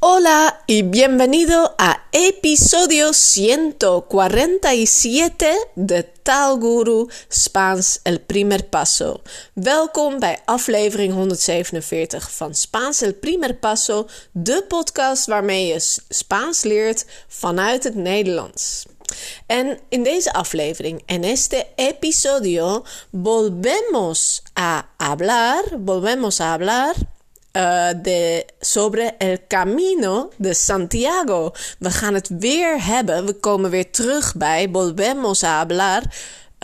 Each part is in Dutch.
Hola y bienvenido a episodio 147 de Taalguru Spaans El Primer Paso. Welkom bij aflevering 147 van Spaans El Primer Paso, de podcast waarmee je Spaans leert vanuit het Nederlands. En in deze aflevering, en este episodio, volvemos a hablar, volvemos a hablar uh, de, sobre el camino de Santiago. We gaan het weer hebben. We komen weer terug bij Volvemos a hablar.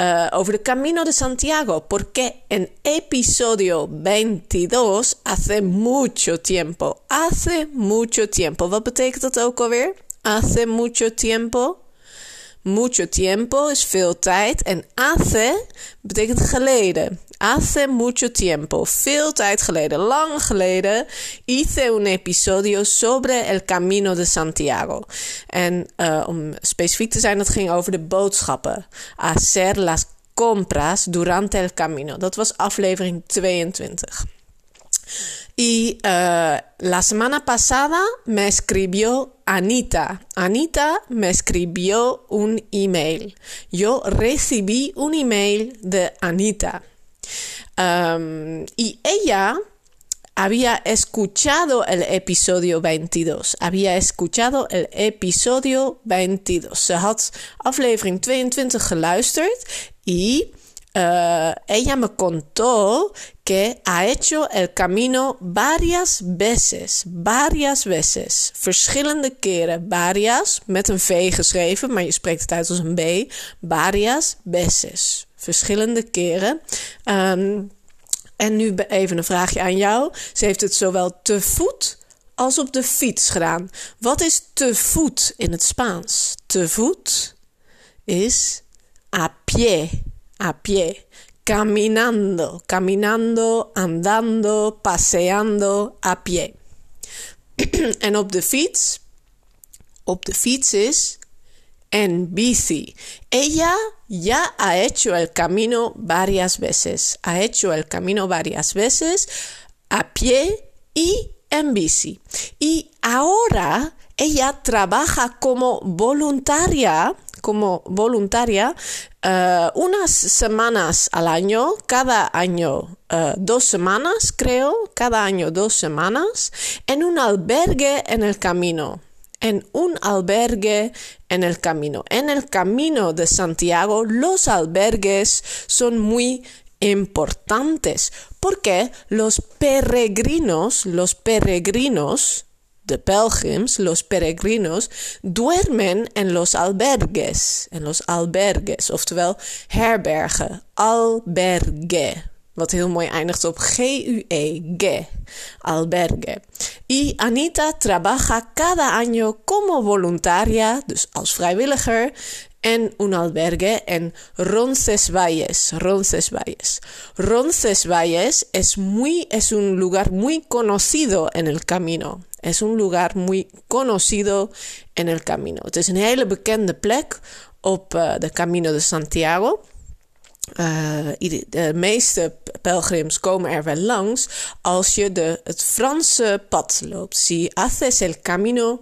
Uh, over de Camino de Santiago, porque en episodio 22, hace mucho tiempo, hace mucho tiempo. Wat betekent dat ook alweer? Hace mucho tiempo. Mucho tiempo is veel tijd. En hace betekent geleden. Hace mucho tiempo. Veel tijd geleden. Lang geleden. Hice un episodio sobre el camino de Santiago. En uh, om specifiek te zijn, dat ging over de boodschappen. Hacer las compras durante el camino. Dat was aflevering 22. Y uh, la semana pasada me escribió Anita. Anita me escribió un email. Yo recibí un email de Anita. Um, y ella había escuchado el episodio 22. Había escuchado el episodio 22. Ze had aflevering 22 geluisterd y uh, ella me contó que ha hecho el camino varias veces. Varias veces. Verschillende keren. Varias, met een V geschreven, maar je spreekt het uit als een B. Varias veces. Verschillende keren. Um, en nu even een vraagje aan jou. Ze heeft het zowel te voet als op de fiets gedaan. Wat is te voet in het Spaans? Te voet is a pie a pie, caminando, caminando, andando, paseando a pie. en op de fiets, op de fiets is en bici. Ella ya ha hecho el camino varias veces. Ha hecho el camino varias veces a pie y en bici. Y ahora ella trabaja como voluntaria como voluntaria uh, unas semanas al año, cada año uh, dos semanas creo, cada año dos semanas, en un albergue en el camino. En un albergue en el camino. En el camino de Santiago los albergues son muy importantes porque los peregrinos, los peregrinos, de pelgrims, los peregrinos, duermen en los albergues. En los albergues, oftewel herbergen. Albergue. Wat heel mooi eindigt op G-U-E, ge, albergue. Y Anita trabaja cada año como voluntaria, dus als vrijwilliger, en un albergue en Roncesvalles. Roncesvalles. Roncesvalles es, muy, es un lugar muy conocido en el camino. Es un lugar muy conocido en el camino. Het is een hele bekende plek op uh, de Camino de Santiago. Uh, de meeste pelgrims komen er wel langs als je de, het Franse pad loopt. Si haces el camino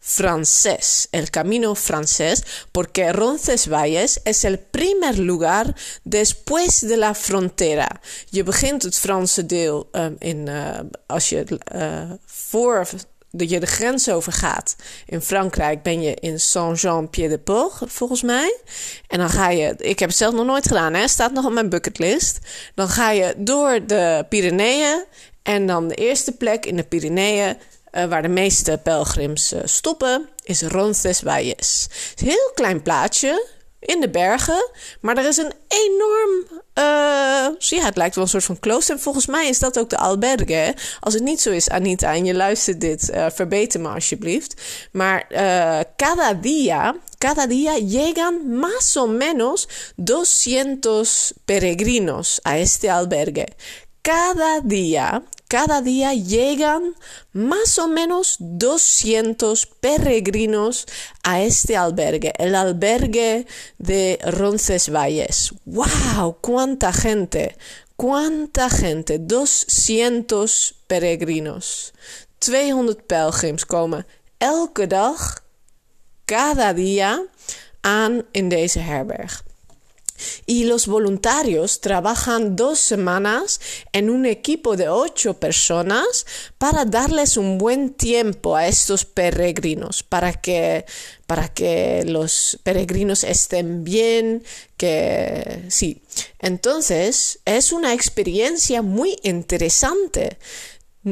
francés, el camino francés, porque Roncesvalles es el primer lugar después de la frontera. Je begint het Franse deel um, in, uh, als je uh, voor dat je de grens overgaat. In Frankrijk ben je in Saint-Jean-Pied-de-Port, volgens mij. En dan ga je, ik heb het zelf nog nooit gedaan, hè, staat nog op mijn bucketlist. Dan ga je door de Pyreneeën en dan de eerste plek in de Pyreneeën uh, waar de meeste pelgrims uh, stoppen, is Roncesvalles. Het is een heel klein plaatsje in de bergen, maar er is een enorm. Uh, het lijkt wel een soort van klooster. En volgens mij is dat ook de albergue. Als het niet zo is, Anita, en je luistert dit, verbeter me alsjeblieft. Maar cada día, cada día llegan más o menos 200 peregrinos a este albergue. Cada día cada día llegan más o menos 200 peregrinos a este albergue, el albergue de Roncesvalles. ¡Wow! ¡Cuánta gente! ¿Cuánta gente? 200 peregrinos. 200 pelgrims komen elke dag, cada día, aan in deze herberg. Y los voluntarios trabajan dos semanas en un equipo de ocho personas para darles un buen tiempo a estos peregrinos, para que, para que los peregrinos estén bien, que sí. Entonces, es una experiencia muy interesante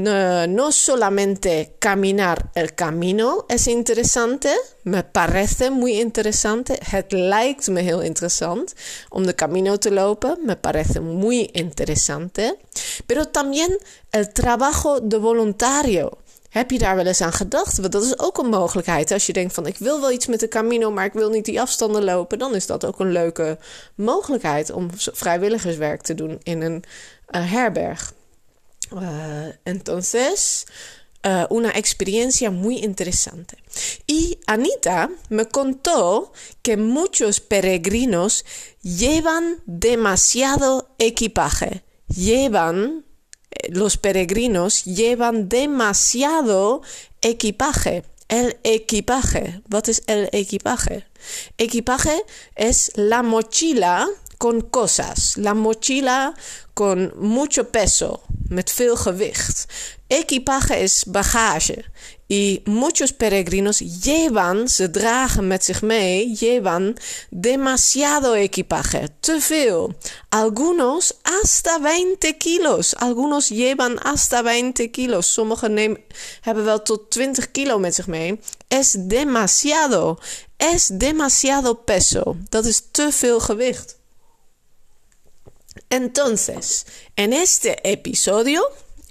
no, solamente caminar el camino es interesante, me parece muy interesante. Het lijkt me heel interessant om de camino te lopen, me parece muy interesante. Pero también el trabajo de voluntario. Heb je daar wel eens aan gedacht? Want dat is ook een mogelijkheid. Als je denkt van ik wil wel iets met de camino, maar ik wil niet die afstanden lopen, dan is dat ook een leuke mogelijkheid om vrijwilligerswerk te doen in een uh, herberg. Uh, entonces, uh, una experiencia muy interesante. Y Anita me contó que muchos peregrinos llevan demasiado equipaje. Llevan, eh, los peregrinos llevan demasiado equipaje. El equipaje. ¿What es el equipaje? Equipaje es la mochila con cosas. La mochila con mucho peso, met veel gewicht. Equipaje is bagage. Y muchos peregrinos llevan, se dragen met zich mee, llevan demasiado equipaje, te veel. Algunos hasta 20 kilos. Algunos llevan hasta 20 kilos. Sommigen hebben wel tot 20 kilo met zich mee. Es demasiado. Es demasiado peso. Dat is te veel gewicht. Entonces, en este episodio,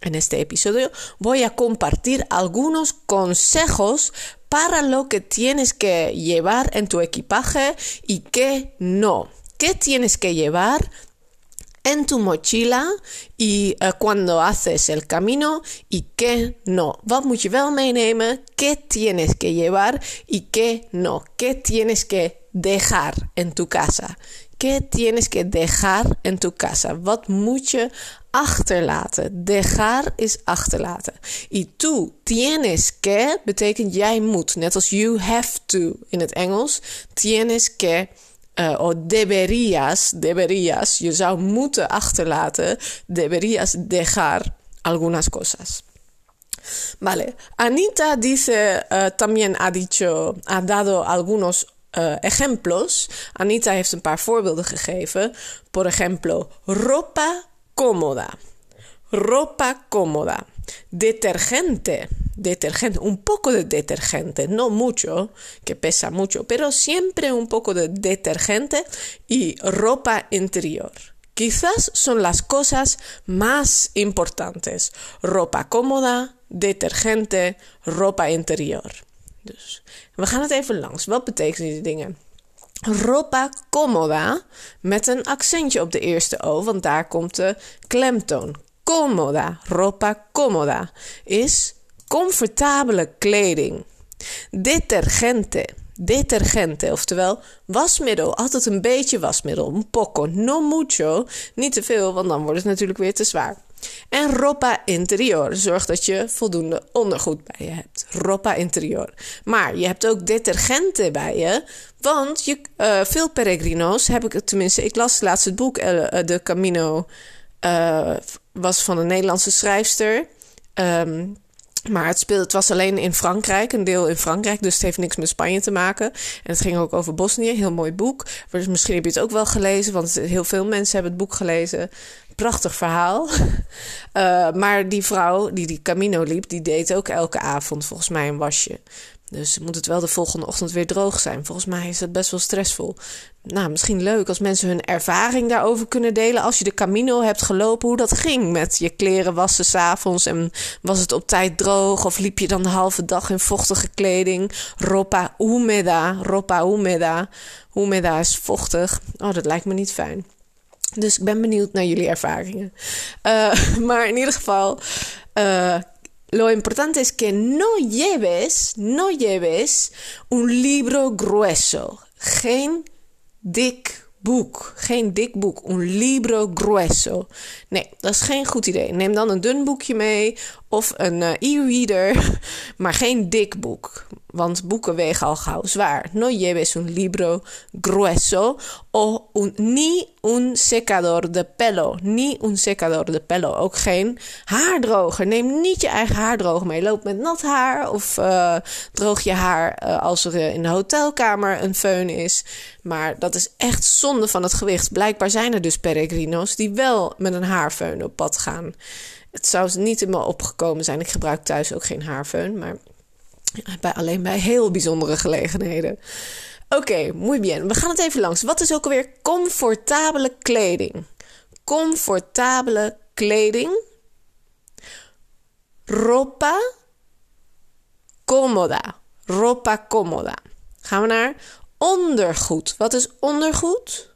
en este episodio voy a compartir algunos consejos para lo que tienes que llevar en tu equipaje y qué no. ¿Qué tienes que llevar en tu mochila y uh, cuando haces el camino y qué no. Wat moet je wel meenemen? ¿Qué tienes que llevar y qué no? ¿Qué tienes que dejar en tu casa? ¿Qué tienes que dejar en tu casa? Wat moet je achterlaten? Dejar is achterlaten. Y tú tienes que betekent jij moet. Net als you have to in het Engels. Tienes que uh, o deberías, deberías, je zou moeten achterlaten. Deberías dejar algunas cosas. Vale, Anita dice, uh, también ha dicho, ha dado algunos uh, ejemplos. Anita heeft een paar voorbeelden gegeven. Por ejemplo, ropa cómoda. Ropa cómoda. Detergente. Detergente. Un poco de detergente. No mucho, que pesa mucho, pero siempre un poco de detergente y ropa interior. Quizás son las cosas más importantes. Ropa cómoda, detergente, ropa interior. Dus we gaan het even langs. Wat betekenen die dingen? Ropa cómoda met een accentje op de eerste O, want daar komt de klemtoon. Cómoda, ropa cómoda is comfortabele kleding. Detergente, detergente, oftewel wasmiddel. Altijd een beetje wasmiddel. Un poco, no mucho. Niet te veel, want dan wordt het natuurlijk weer te zwaar. En ropa interior. Zorg dat je voldoende ondergoed bij je hebt. Ropa interior. Maar je hebt ook detergenten bij je. Want je, uh, veel peregrino's heb ik, tenminste, ik las het boek uh, De Camino. Was van een Nederlandse schrijfster. Um, maar het, speelde, het was alleen in Frankrijk, een deel in Frankrijk, dus het heeft niks met Spanje te maken. En het ging ook over Bosnië, heel mooi boek. Dus misschien heb je het ook wel gelezen, want heel veel mensen hebben het boek gelezen. Prachtig verhaal. Uh, maar die vrouw die die Camino liep, die deed ook elke avond volgens mij een wasje. Dus moet het wel de volgende ochtend weer droog zijn. Volgens mij is het best wel stressvol. Nou, misschien leuk als mensen hun ervaring daarover kunnen delen. Als je de Camino hebt gelopen, hoe dat ging met je kleren wassen s'avonds. En was het op tijd droog of liep je dan de halve dag in vochtige kleding? Ropa humeda, ropa humeda. Humeda is vochtig. Oh, dat lijkt me niet fijn. Dus ik ben benieuwd naar jullie ervaringen. Uh, maar in ieder geval, uh, lo importante es que no lleves, no lleves un libro grueso. Geen dik boek. Geen dik boek. Un libro grueso. Nee, dat is geen goed idee. Neem dan een dun boekje mee of een uh, e-reader, maar geen dik boek. Want boeken wegen al gauw zwaar. No lleves un libro grueso o ni un secador de pelo. Ni un secador de pelo. Ook geen haardroger. Neem niet je eigen haardroger mee. Loop met nat haar of uh, droog je haar uh, als er in de hotelkamer een föhn is. Maar dat is echt zonde van het gewicht. Blijkbaar zijn er dus peregrino's die wel met een haarfeun op pad gaan. Het zou niet in me opgekomen zijn. Ik gebruik thuis ook geen haarfeun, maar bij, alleen bij heel bijzondere gelegenheden. Oké, okay, bien. We gaan het even langs. Wat is ook alweer comfortabele kleding? Comfortabele kleding. Ropa cómoda. Ropa cómoda. Gaan we naar ondergoed. Wat is ondergoed?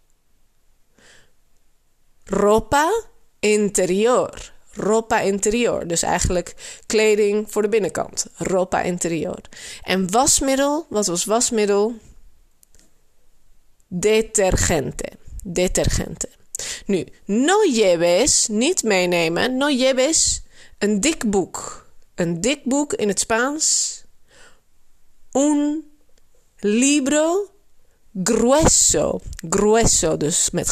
Ropa interior ropa interior. Dus eigenlijk kleding voor de binnenkant. Ropa interior. En wasmiddel, wat was wasmiddel? Detergente. Detergente. Nu, no lleves, niet meenemen. No lleves, een dik boek. Een dik boek in het Spaans. Un libro grueso. Grueso, dus met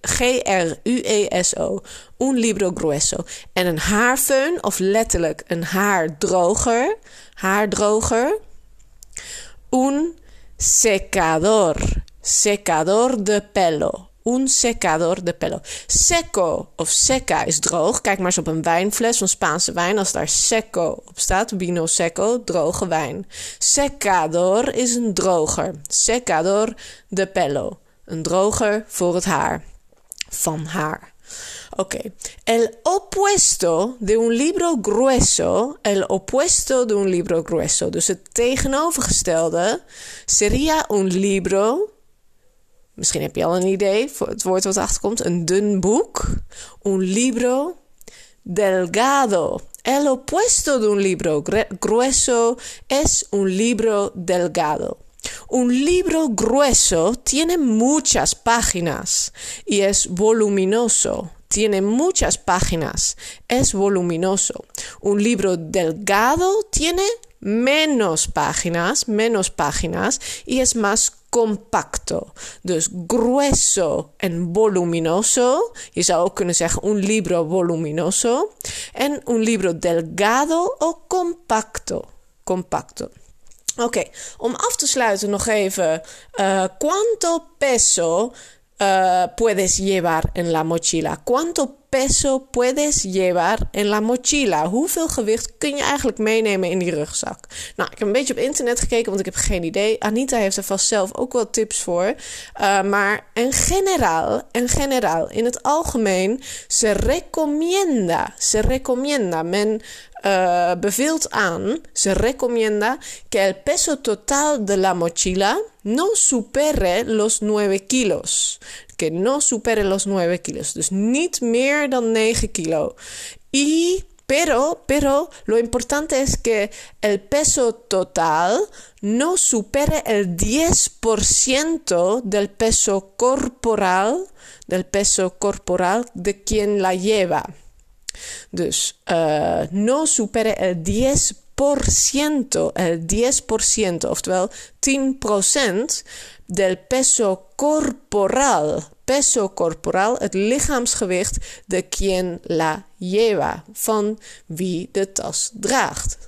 G-R-U-E-S-O. Un libro grueso. En een haarfeun, of letterlijk een haardroger. Haardroger. Un secador. Secador de pelo. Un secador de pelo. Seco of seca is droog. Kijk maar eens op een wijnfles van Spaanse wijn. Als daar seco op staat, vino seco, droge wijn. Secador is een droger. Secador de pelo. Een droger voor het haar. Van haar. Ok. El opuesto de un libro grueso. El opuesto de un libro grueso. Dus het tegenovergestelde. Sería un libro Misschien heb je al een idee voor het woord wat achterkomt. Een. Un libro delgado. El opuesto de un libro grueso es un libro delgado. Un libro grueso tiene muchas páginas y es voluminoso. Tiene muchas páginas, es voluminoso. Un libro delgado tiene menos páginas, menos páginas y es más compacto. Dus grueso en voluminoso. Je zou ook kunnen zeggen un libro voluminoso. En un libro delgado o compacto. Compacto. Oké, om af te sluiten nog even. ¿Cuánto peso uh, puedes llevar en la mochila? ¿Cuánto peso puedes llevar en la mochila? Hoeveel gewicht kun je eigenlijk meenemen in die rugzak? Nou, ik heb een beetje op internet gekeken, want ik heb geen idee. Anita heeft er vast zelf ook wel tips voor. Uh, maar en generaal, en generaal, in het algemeen, se recomienda, se recomienda. Men uh, beveelt aan, se recomienda que el peso total de la mochila no supere los 9 kilos. Que no supere los 9 kilos. Dus niet meer dan 9 kilo. Y Pero, pero lo importante es que el peso total no supere el 10% del peso corporal, del peso corporal de quien la lleva. Dus uh, no supere el 10%, el 10%, oftewel 10% del peso corporal. Peso corporal, het lichaamsgewicht de quien la lleva, van wie de tas draagt.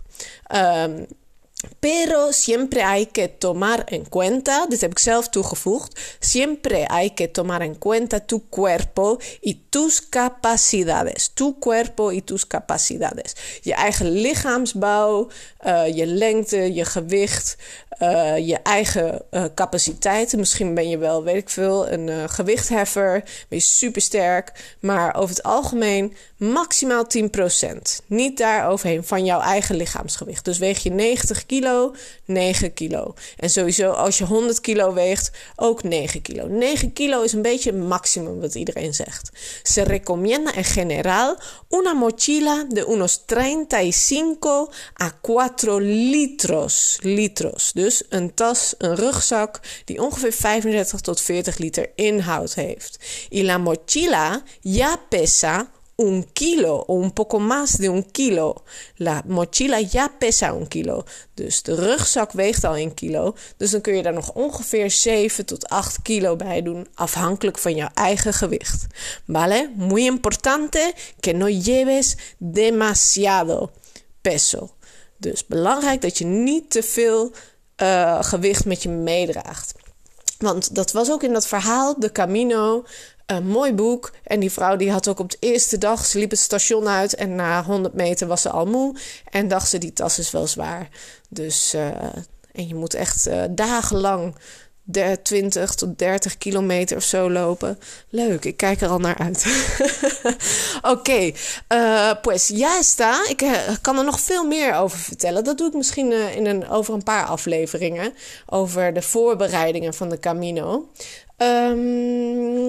Um, Pero siempre hay que tomar en cuenta, dit heb ik zelf toegevoegd, siempre hay que tomar en cuenta tu cuerpo y tus capacidades. Tu cuerpo y tus capacidades. Je eigen lichaamsbouw, uh, je lengte, je gewicht, uh, je eigen uh, capaciteiten. Misschien ben je wel, weet ik veel, een gewichtheffer, ben je supersterk. Maar over het algemeen maximaal 10%. Niet daar overheen van jouw eigen lichaamsgewicht. Dus weeg je 90 kilo, 9 kilo. En sowieso als je 100 kilo weegt, ook 9 kilo. 9 kilo is een beetje het maximum wat iedereen zegt. Se recomienda en general una mochila de unos 35 a 4 litros. litros. Dus een tas, een rugzak die ongeveer 35 tot 40 liter inhoud heeft. Y la mochila ya pesa un kilo o un poco más de un kilo. La mochila ya pesa un kilo. Dus de rugzak weegt al een kilo. Dus dan kun je daar nog ongeveer 7 tot 8 kilo bij doen, afhankelijk van jouw eigen gewicht. Vale? Muy importante que no lleves demasiado peso. Dus belangrijk dat je niet te veel uh, gewicht met je meedraagt. Want dat was ook in dat verhaal, de Camino. Een mooi boek. En die vrouw die had ook op de eerste dag, ze liep het station uit en na 100 meter was ze al moe. En dacht ze, die tas is wel zwaar. Dus, uh, en je moet echt uh, dagenlang 20 tot 30 kilometer of zo lopen. Leuk, ik kijk er al naar uit. Oké, okay, uh, pues ya está. Ik kan er nog veel meer over vertellen. Dat doe ik misschien in een, over een paar afleveringen. Over de voorbereidingen van de Camino. Um,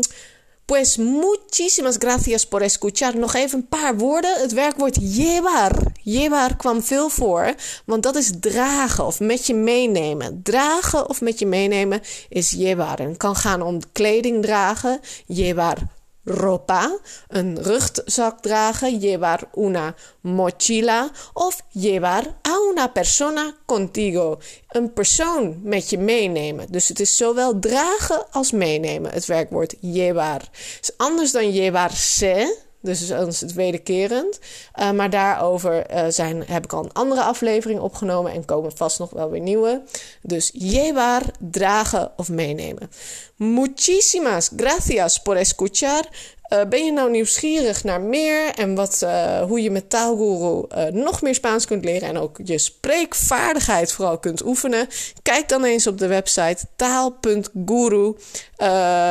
Pues muchísimas gracias por escuchar. Nog even een paar woorden. Het werkwoord llevar. Llevar kwam veel voor, want dat is dragen of met je meenemen. Dragen of met je meenemen is llevar. En kan gaan om kleding dragen. Llevar ropa, een rugzak dragen, llevar una mochila of llevar a una persona contigo, een persoon met je meenemen. Dus het is zowel dragen als meenemen, het werkwoord llevar. Is anders dan llevarse, dus dan is het wederkerend. Uh, maar daarover uh, zijn, heb ik al een andere aflevering opgenomen en komen vast nog wel weer nieuwe. Dus llevar, dragen of meenemen. Muchísimas gracias por escuchar. Uh, ben je nou nieuwsgierig naar meer en wat, uh, hoe je met Taalguru uh, nog meer Spaans kunt leren en ook je spreekvaardigheid vooral kunt oefenen? Kijk dan eens op de website taal.guru.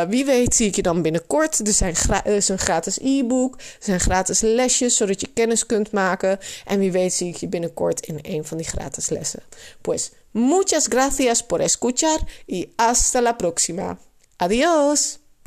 wie weet zie ik je dan binnenkort. Er, zijn er is een gratis e-book, er zijn gratis lesjes zodat je kennis kunt maken. En wie weet zie ik je binnenkort in een van die gratis lessen. Pues muchas gracias por escuchar y hasta la próxima. Adiós!